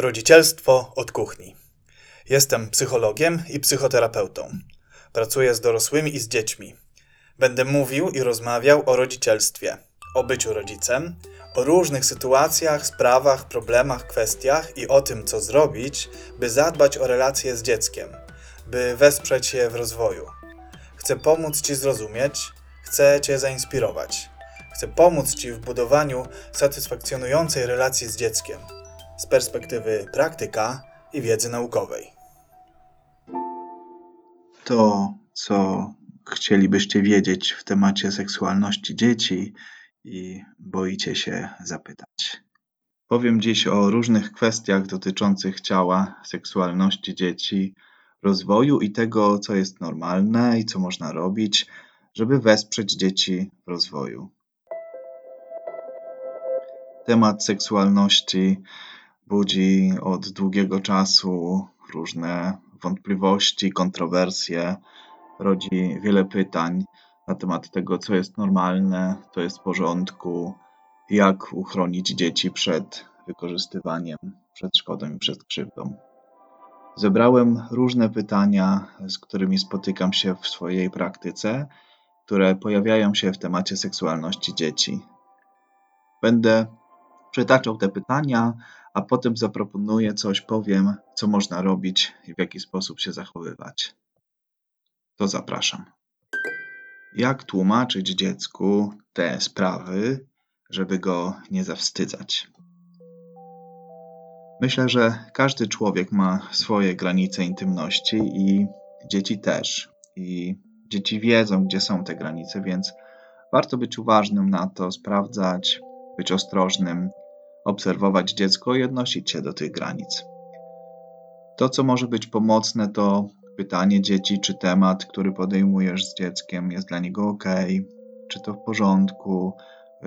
Rodzicielstwo od kuchni. Jestem psychologiem i psychoterapeutą. Pracuję z dorosłymi i z dziećmi. Będę mówił i rozmawiał o rodzicielstwie, o byciu rodzicem, o różnych sytuacjach, sprawach, problemach, kwestiach i o tym, co zrobić, by zadbać o relacje z dzieckiem, by wesprzeć je w rozwoju. Chcę pomóc Ci zrozumieć, chcę Cię zainspirować. Chcę pomóc Ci w budowaniu satysfakcjonującej relacji z dzieckiem z perspektywy praktyka i wiedzy naukowej. To, co chcielibyście wiedzieć w temacie seksualności dzieci i boicie się zapytać. Powiem dziś o różnych kwestiach dotyczących ciała, seksualności dzieci, rozwoju i tego, co jest normalne i co można robić, żeby wesprzeć dzieci w rozwoju. Temat seksualności budzi od długiego czasu różne wątpliwości, kontrowersje, rodzi wiele pytań na temat tego, co jest normalne, co jest w porządku, jak uchronić dzieci przed wykorzystywaniem, przed szkodą i przed krzywdą. Zebrałem różne pytania, z którymi spotykam się w swojej praktyce, które pojawiają się w temacie seksualności dzieci. Będę przytaczał te pytania, a potem zaproponuję coś, powiem, co można robić i w jaki sposób się zachowywać. To zapraszam. Jak tłumaczyć dziecku te sprawy, żeby go nie zawstydzać? Myślę, że każdy człowiek ma swoje granice intymności i dzieci też. I dzieci wiedzą, gdzie są te granice, więc warto być uważnym na to, sprawdzać, być ostrożnym, obserwować dziecko i odnosić się do tych granic. To, co może być pomocne, to pytanie dzieci, czy temat, który podejmujesz z dzieckiem, jest dla niego ok, czy to w porządku,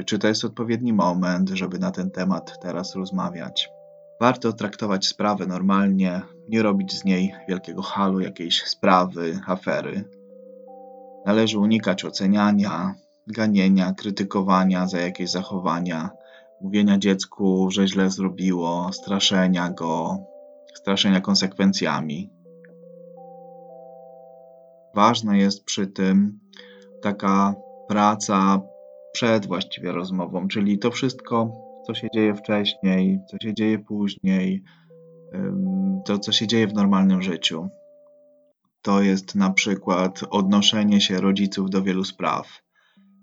y, czy to jest odpowiedni moment, żeby na ten temat teraz rozmawiać. Warto traktować sprawę normalnie, nie robić z niej wielkiego halu, jakiejś sprawy, afery. Należy unikać oceniania, ganienia, krytykowania za jakieś zachowania, mówienia dziecku, że źle zrobiło, straszenia go, straszenia konsekwencjami. Ważna jest przy tym taka praca przed właściwie rozmową, czyli to wszystko, co się dzieje wcześniej, co się dzieje później, to co się dzieje w normalnym życiu. To jest na przykład odnoszenie się rodziców do wielu spraw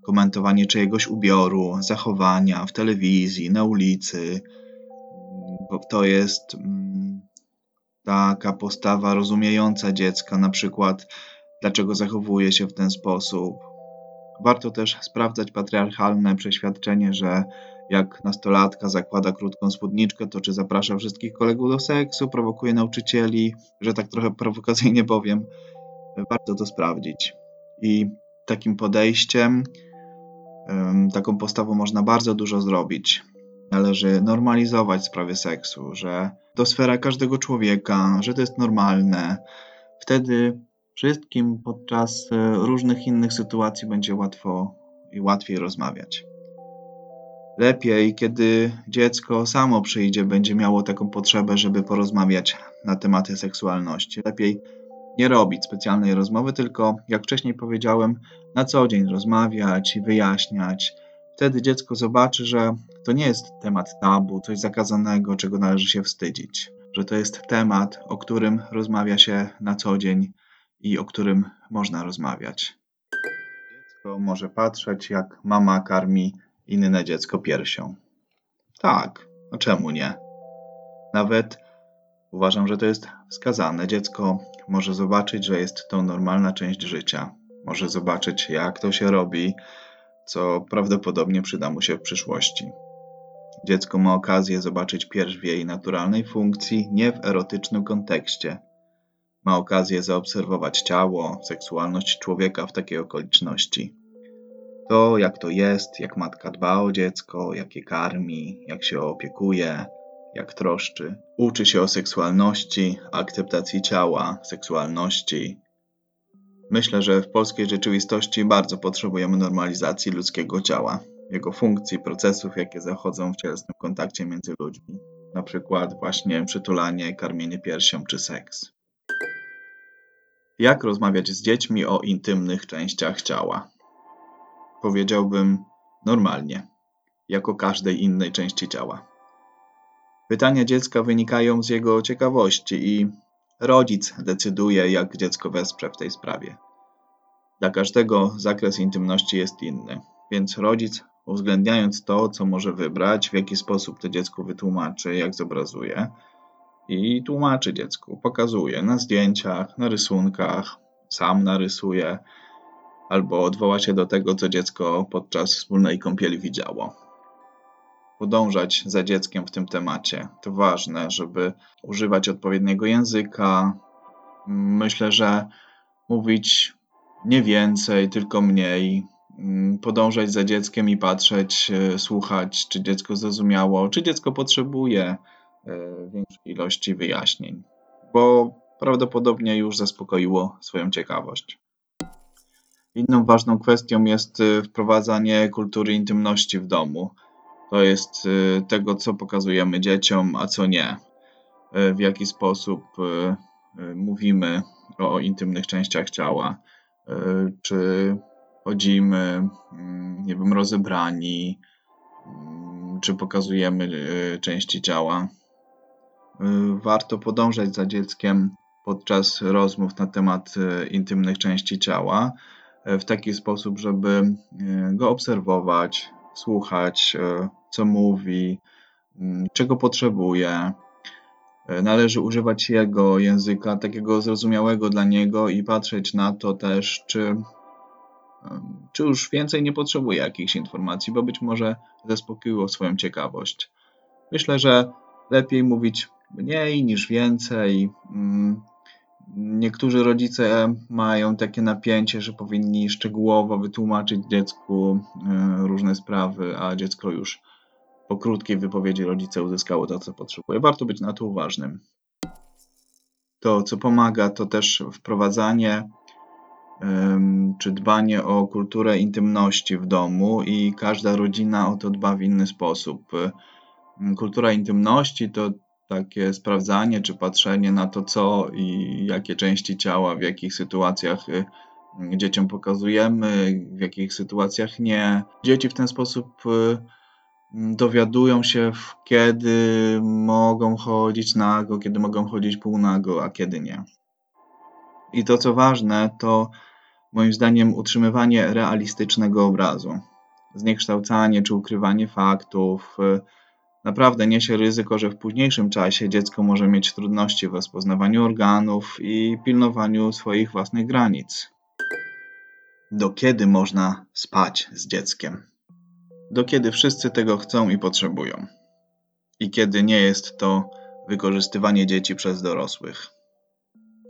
komentowanie czyjegoś ubioru, zachowania w telewizji, na ulicy. To jest mm, taka postawa rozumiejąca dziecka, na przykład dlaczego zachowuje się w ten sposób. Warto też sprawdzać patriarchalne przeświadczenie, że jak nastolatka zakłada krótką spódniczkę, to czy zaprasza wszystkich kolegów do seksu, prowokuje nauczycieli, że tak trochę prowokacyjnie powiem. Warto to sprawdzić. I takim podejściem taką postawą można bardzo dużo zrobić. Należy normalizować sprawy seksu, że to sfera każdego człowieka, że to jest normalne. Wtedy wszystkim podczas e, różnych innych sytuacji będzie łatwo i łatwiej rozmawiać. Lepiej, kiedy dziecko samo przyjdzie, będzie miało taką potrzebę, żeby porozmawiać na tematy seksualności. Lepiej nie robić specjalnej rozmowy, tylko jak wcześniej powiedziałem, na co dzień rozmawiać i wyjaśniać. Wtedy dziecko zobaczy, że to nie jest temat tabu, coś zakazanego, czego należy się wstydzić, że to jest temat, o którym rozmawia się na co dzień i o którym można rozmawiać. Dziecko może patrzeć, jak mama karmi inne dziecko piersią. Tak, a czemu nie? Nawet uważam, że to jest wskazane. Dziecko może zobaczyć, że jest to normalna część życia. Może zobaczyć, jak to się robi, co prawdopodobnie przyda mu się w przyszłości. Dziecko ma okazję zobaczyć pierś w jej naturalnej funkcji, nie w erotycznym kontekście. Ma okazję zaobserwować ciało, seksualność człowieka w takiej okoliczności. To, jak to jest, jak matka dba o dziecko, jak je karmi, jak się opiekuje, jak troszczy. Uczy się o seksualności, akceptacji ciała, seksualności. Myślę, że w polskiej rzeczywistości bardzo potrzebujemy normalizacji ludzkiego ciała, jego funkcji, procesów, jakie zachodzą w cielesnym kontakcie między ludźmi. na przykład właśnie przytulanie, karmienie piersią czy seks. Jak rozmawiać z dziećmi o intymnych częściach ciała? Powiedziałbym normalnie, jako każdej innej części ciała. Pytania dziecka wynikają z jego ciekawości i rodzic decyduje, jak dziecko wesprze w tej sprawie. Dla każdego zakres intymności jest inny, więc rodzic, uwzględniając to, co może wybrać, w jaki sposób to dziecku wytłumaczy, jak zobrazuje, i tłumaczy dziecku, pokazuje na zdjęciach, na rysunkach, sam narysuje, albo odwoła się do tego, co dziecko podczas wspólnej kąpieli widziało. Podążać za dzieckiem w tym temacie. To ważne, żeby używać odpowiedniego języka. Myślę, że mówić nie więcej, tylko mniej. Podążać za dzieckiem i patrzeć, e, słuchać, czy dziecko zrozumiało, czy dziecko potrzebuje e, większej ilości wyjaśnień, bo prawdopodobnie już zaspokoiło swoją ciekawość. Inną ważną kwestią jest y, wprowadzanie kultury intymności w domu. To jest y, tego, co pokazujemy dzieciom, a co nie. Y, w jaki sposób mówimy o intymnych częściach ciała. Czy chodzimy, mm, nie wiem, rozebrani, mm, czy pokazujemy części ciała. Warto podążać za dzieckiem podczas rozmów na temat intymnych części ciała w taki sposób, żeby go obserwować, słuchać, co mówi, mm, czego potrzebuje. Należy używać jego języka, takiego zrozumiałego dla niego i patrzeć na to też, czy, czy już więcej nie potrzebuje jakichś informacji, bo być może zaspokoiło swoją ciekawość. Myślę, że lepiej mówić mniej niż więcej. Mm, Niektórzy rodzice mają takie napięcie, że powinni szczegółowo wytłumaczyć dziecku e, różne sprawy, a dziecko już po krótkiej wypowiedzi rodzica uzyskało to, co potrzebuje. Warto być na to uważnym. To, co pomaga, to też wprowadzanie czy dbanie o kulturę intymności w domu i każda rodzina o to dba w inny sposób. Kultura intymności to takie sprawdzanie czy patrzenie na to, co i jakie części ciała, w jakich sytuacjach y, dzieciom pokazujemy, w jakich sytuacjach nie. Dzieci w ten sposób y, dowiadują się, kiedy mogą chodzić nago, kiedy mogą chodzić półnago, a kiedy nie. I to, co ważne, to moim zdaniem utrzymywanie realistycznego obrazu. Zniekształcanie czy ukrywanie faktów, y, naprawdę niesie ryzyko, że w późniejszym czasie dziecko może mieć trudności w rozpoznawaniu organów i pilnowaniu swoich własnych granic. Do kiedy można spać z dzieckiem? Do kiedy wszyscy tego chcą i potrzebują. I kiedy nie jest to wykorzystywanie dzieci przez dorosłych.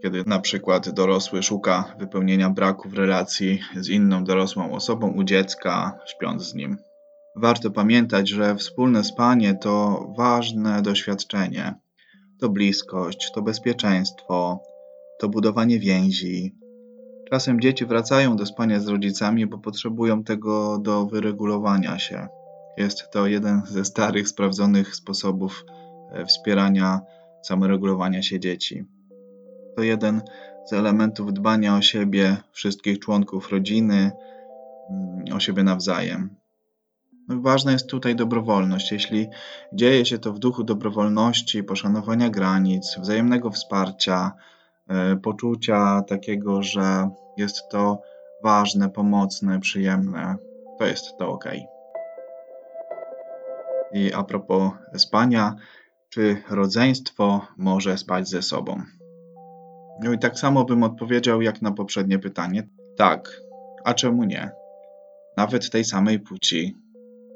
Kiedy na przykład dorosły szuka wypełnienia braku w relacji z inną dorosłą osobą u dziecka, śpiąc z nim. Warto pamiętać, że wspólne spanie to ważne doświadczenie. To bliskość, to bezpieczeństwo, to budowanie więzi. Czasem dzieci wracają do spania z rodzicami, bo potrzebują tego do wyregulowania się. Jest to jeden ze starych, sprawdzonych sposobów e, wspierania samoregulowania się dzieci. To jeden z elementów dbania o siebie wszystkich członków rodziny, mm, o siebie nawzajem. Ważna jest tutaj dobrowolność. Jeśli dzieje się to w duchu dobrowolności, poszanowania granic, wzajemnego wsparcia, e, poczucia takiego, że jest to ważne, pomocne, przyjemne, to jest to ok. I a propos spania, czy rodzeństwo może spać ze sobą? No i tak samo bym odpowiedział jak na poprzednie pytanie. Tak, a czemu nie? Nawet tej samej płci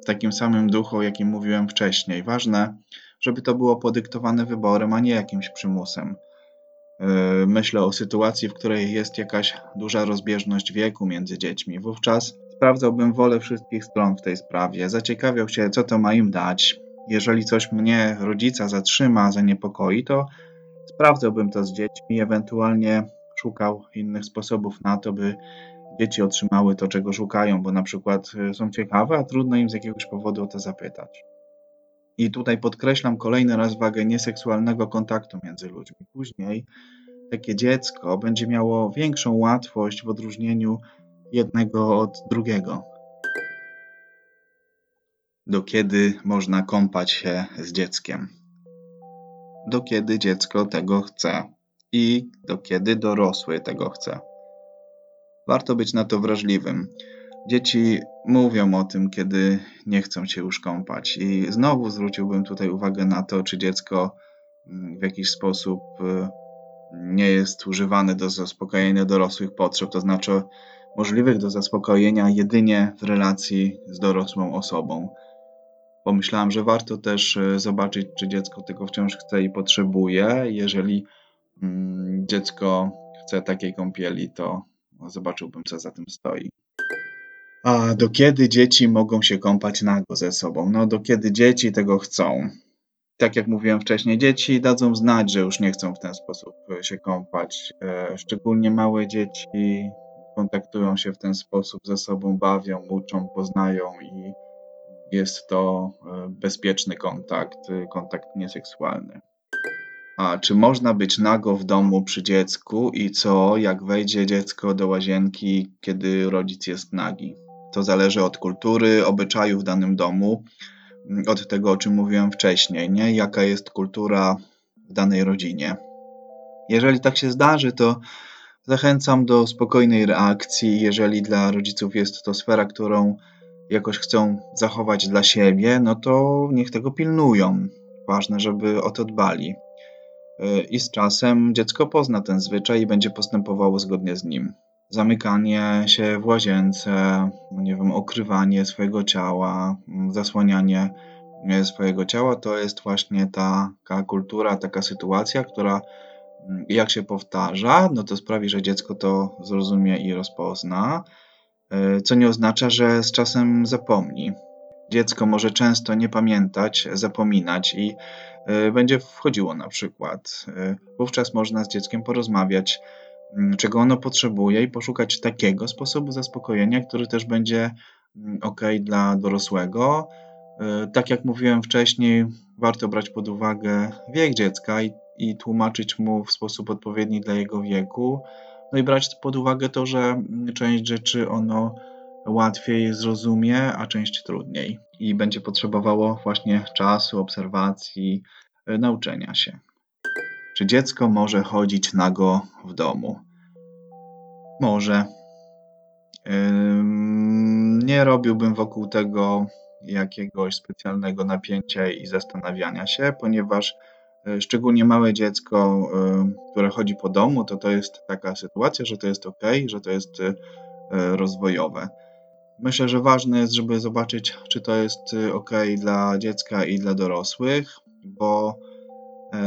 w takim samym duchu, o jakim mówiłem wcześniej. Ważne, żeby to było podyktowane wyborem, a nie jakimś przymusem. Yy, myślę o sytuacji, w której jest jakaś duża rozbieżność wieku między dziećmi. Wówczas sprawdzałbym wolę wszystkich stron w tej sprawie, zaciekawiał się, co to ma im dać. Jeżeli coś mnie, rodzica, zatrzyma, zaniepokoi, to sprawdzałbym to z dziećmi, ewentualnie szukał innych sposobów na to, by dzieci otrzymały to, czego szukają, bo na przykład y, są ciekawe, a trudno im z jakiegoś powodu o to zapytać. I tutaj podkreślam kolejny raz wagę nieseksualnego kontaktu między ludźmi. Później takie dziecko będzie miało większą łatwość w odróżnieniu jednego od drugiego. Do kiedy można kąpać się z dzieckiem? Do kiedy dziecko tego chce i do kiedy dorosły tego chce. Warto być na to wrażliwym. Dzieci mówią o tym, kiedy nie chcą się już kąpać. I znowu zwróciłbym tutaj uwagę na to, czy dziecko mm, w jakiś sposób y, nie jest używane do zaspokojenia dorosłych potrzeb, to znaczy możliwych do zaspokojenia jedynie w relacji z dorosłą osobą. Pomyślałem, że warto też y, zobaczyć, czy dziecko tego wciąż chce i potrzebuje. Jeżeli mm, dziecko chce takiej kąpieli, to zobaczyłbym, co za tym stoi. A do kiedy dzieci mogą się kąpać nago ze sobą? No, do kiedy dzieci tego chcą. Tak jak mówiłem wcześniej, dzieci dadzą znać, że już nie chcą w ten sposób e, się kąpać. E, szczególnie małe dzieci kontaktują się w ten sposób ze sobą, bawią, uczą, poznają i jest to e, bezpieczny kontakt, kontakt nieseksualny. A czy można być nago w domu przy dziecku i co, jak wejdzie dziecko do łazienki, kiedy rodzic jest nagi? To zależy od kultury, obyczaju w danym domu, od tego, o czym mówiłem wcześniej, nie? jaka jest kultura w danej rodzinie. Jeżeli tak się zdarzy, to zachęcam do spokojnej reakcji. Jeżeli dla rodziców jest to sfera, którą jakoś chcą zachować dla siebie, no to niech tego pilnują. Ważne, żeby o to dbali. I z czasem dziecko pozna ten zwyczaj i będzie postępowało zgodnie z nim zamykanie się w łazience, no nie wiem, okrywanie swojego ciała, mm, zasłanianie e, swojego ciała, to jest właśnie taka kultura, taka sytuacja, która mm, jak się powtarza, no to sprawi, że dziecko to zrozumie i rozpozna, e, co nie oznacza, że z czasem zapomni. Dziecko może często nie pamiętać, zapominać i e, będzie wchodziło na przykład. Wówczas można z dzieckiem porozmawiać, czego ono potrzebuje i poszukać takiego sposobu zaspokojenia, który też będzie mm, ok dla dorosłego. Y, tak jak mówiłem wcześniej, warto brać pod uwagę wiek dziecka i, i tłumaczyć mu w sposób odpowiedni dla jego wieku. No i brać pod uwagę to, że mm, część rzeczy ono łatwiej zrozumie, a część trudniej. I będzie potrzebowało właśnie czasu, obserwacji, y, nauczenia się. Czy dziecko może chodzić nago w domu? Może. Nie robiłbym wokół tego jakiegoś specjalnego napięcia i zastanawiania się, ponieważ e, szczególnie małe dziecko, które chodzi po domu, to to jest taka sytuacja, że to jest ok, że to jest e, rozwojowe. Myślę, że ważne jest, żeby zobaczyć, czy to jest ok dla dziecka i dla dorosłych, bo E,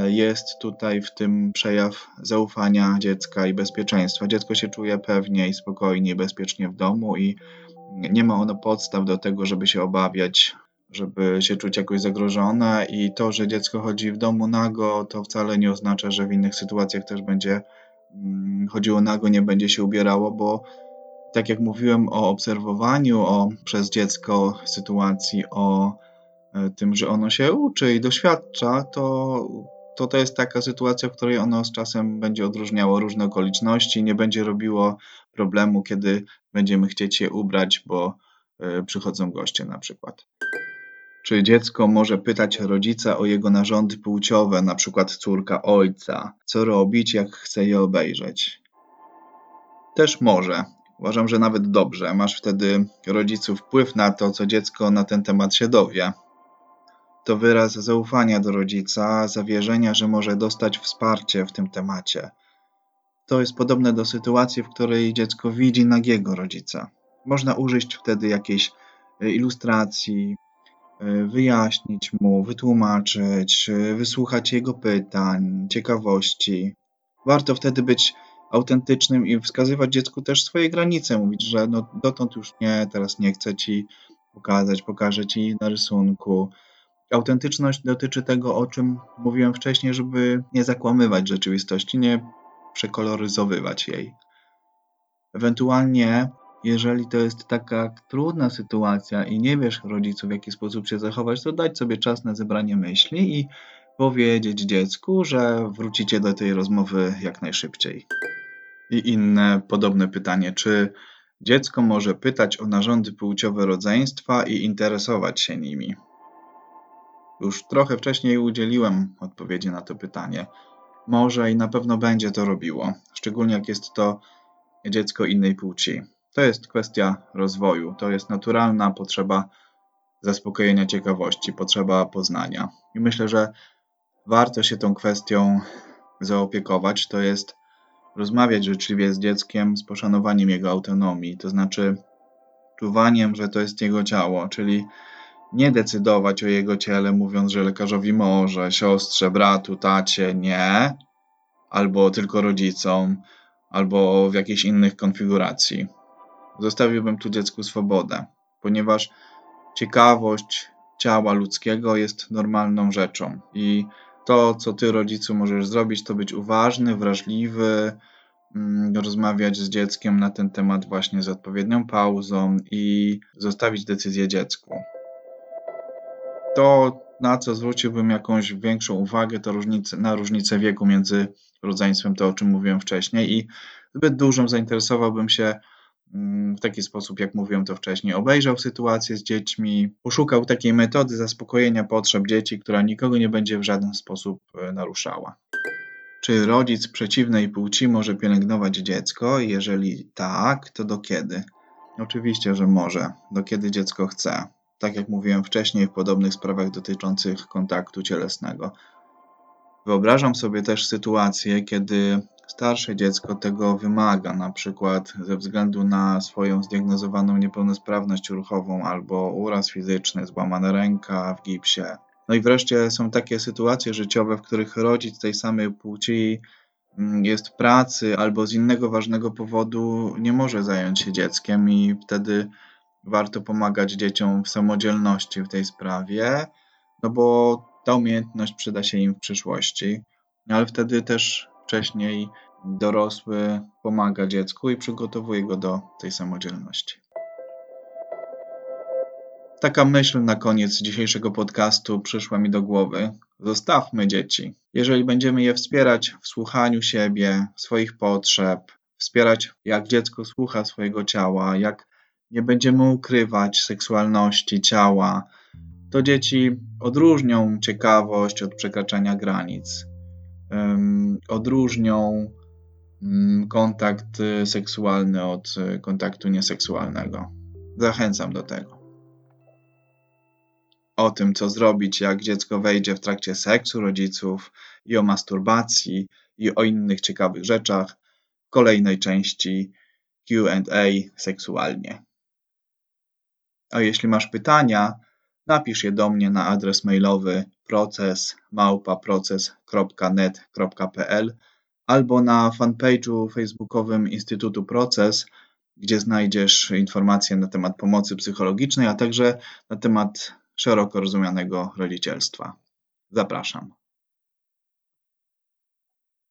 jest tutaj w tym przejaw zaufania dziecka i bezpieczeństwa. Dziecko się czuje pewnie i spokojnie, bezpiecznie w domu i nie ma ono podstaw do tego, żeby się obawiać, żeby się czuć jakoś zagrożone i to, że dziecko chodzi w domu nago, to wcale nie oznacza, że w innych sytuacjach też będzie mm, chodziło nago, nie będzie się ubierało, bo tak jak mówiłem o obserwowaniu o, przez dziecko sytuacji, o e, tym, że ono się uczy i doświadcza, to to to jest taka sytuacja, w której ono z czasem będzie odróżniało różne okoliczności, nie będzie robiło problemu, kiedy będziemy chcieć je ubrać, bo y, przychodzą goście na przykład. Czy dziecko może pytać rodzica o jego narządy płciowe, na przykład córka ojca, co robić, jak chce je obejrzeć? Też może. Uważam, że nawet dobrze. Masz wtedy rodziców wpływ na to, co dziecko na ten temat się dowie to wyraz zaufania do rodzica, zawierzenia, że może dostać wsparcie w tym temacie. To jest podobne do sytuacji, w której dziecko widzi nagiego rodzica. Można użyć wtedy jakiejś e, ilustracji, e, wyjaśnić mu, wytłumaczyć, e, wysłuchać jego pytań, ciekawości. Warto wtedy być autentycznym i wskazywać dziecku też swoje granice, mówić, że no dotąd już nie, teraz nie chcę ci pokazać, pokażę ci na rysunku, Autentyczność dotyczy tego, o czym mówiłem wcześniej, żeby nie zakłamywać rzeczywistości, nie przekoloryzowywać jej. Ewentualnie jeżeli to jest taka trudna sytuacja i nie wiesz rodziców, w jaki sposób się zachować, to dać sobie czas na zebranie myśli i powiedzieć dziecku, że wrócicie do tej rozmowy jak najszybciej. I inne podobne pytanie, czy dziecko może pytać o narządy płciowe rodzeństwa i interesować się nimi? Już trochę wcześniej udzieliłem odpowiedzi na to pytanie. Może i na pewno będzie to robiło, szczególnie jak jest to dziecko innej płci. To jest kwestia rozwoju, to jest naturalna potrzeba zaspokojenia ciekawości, potrzeba poznania. I myślę, że warto się tą kwestią zaopiekować. To jest rozmawiać życzliwie z dzieckiem z poszanowaniem jego autonomii, to znaczy czuwaniem, że to jest jego ciało, czyli nie decydować o jego ciele, mówiąc, że lekarzowi może, siostrze, bratu, tacie nie, albo tylko rodzicom, albo w jakiejś innych konfiguracji. Zostawiłbym tu dziecku swobodę, ponieważ ciekawość ciała ludzkiego jest normalną rzeczą i to, co ty, rodzicu, możesz zrobić, to być uważny, wrażliwy, mm, rozmawiać z dzieckiem na ten temat właśnie z odpowiednią pauzą i zostawić decyzję dziecku. To, na co zwróciłbym jakąś większą uwagę, to różnice, na różnicę wieku między rodzeństwem, to o czym mówiłem wcześniej, i zbyt dużą zainteresowałbym się mm, w taki sposób, jak mówiłem to wcześniej, obejrzał sytuację z dziećmi, poszukał takiej metody zaspokojenia potrzeb dzieci, która nikogo nie będzie w żaden sposób e, naruszała. Czy rodzic przeciwnej płci może pielęgnować dziecko? Jeżeli tak, to do kiedy? Oczywiście, że może, do kiedy dziecko chce tak jak mówiłem wcześniej, w podobnych sprawach dotyczących kontaktu cielesnego. Wyobrażam sobie też sytuację, kiedy starsze dziecko tego wymaga, na przykład ze względu na swoją zdiagnozowaną niepełnosprawność ruchową albo uraz fizyczny, złamana ręka w gipsie. No i wreszcie są takie sytuacje życiowe, w których rodzic tej samej płci mm, jest w pracy albo z innego ważnego powodu nie może zająć się dzieckiem i wtedy warto pomagać dzieciom w samodzielności w tej sprawie, no bo ta umiejętność przyda się im w przyszłości, ale wtedy też wcześniej dorosły pomaga dziecku i przygotowuje go do tej samodzielności. Taka myśl na koniec dzisiejszego podcastu przyszła mi do głowy. Zostawmy dzieci. Jeżeli będziemy je wspierać w słuchaniu siebie, swoich potrzeb, wspierać jak dziecko słucha swojego ciała, jak nie będziemy ukrywać seksualności ciała, to dzieci odróżnią ciekawość od przekraczania granic, odróżnią mm, kontakt y, seksualny od y, kontaktu nieseksualnego. Zachęcam do tego. O tym, co zrobić, jak dziecko wejdzie w trakcie seksu rodziców, i o masturbacji, i o innych ciekawych rzeczach w kolejnej części QA seksualnie. A jeśli masz pytania, napisz je do mnie na adres mailowy proces@proces.net.pl albo na fanpage'u facebookowym Instytutu Proces, gdzie znajdziesz informacje na temat pomocy psychologicznej, a także na temat szeroko rozumianego rodzicielstwa. Zapraszam.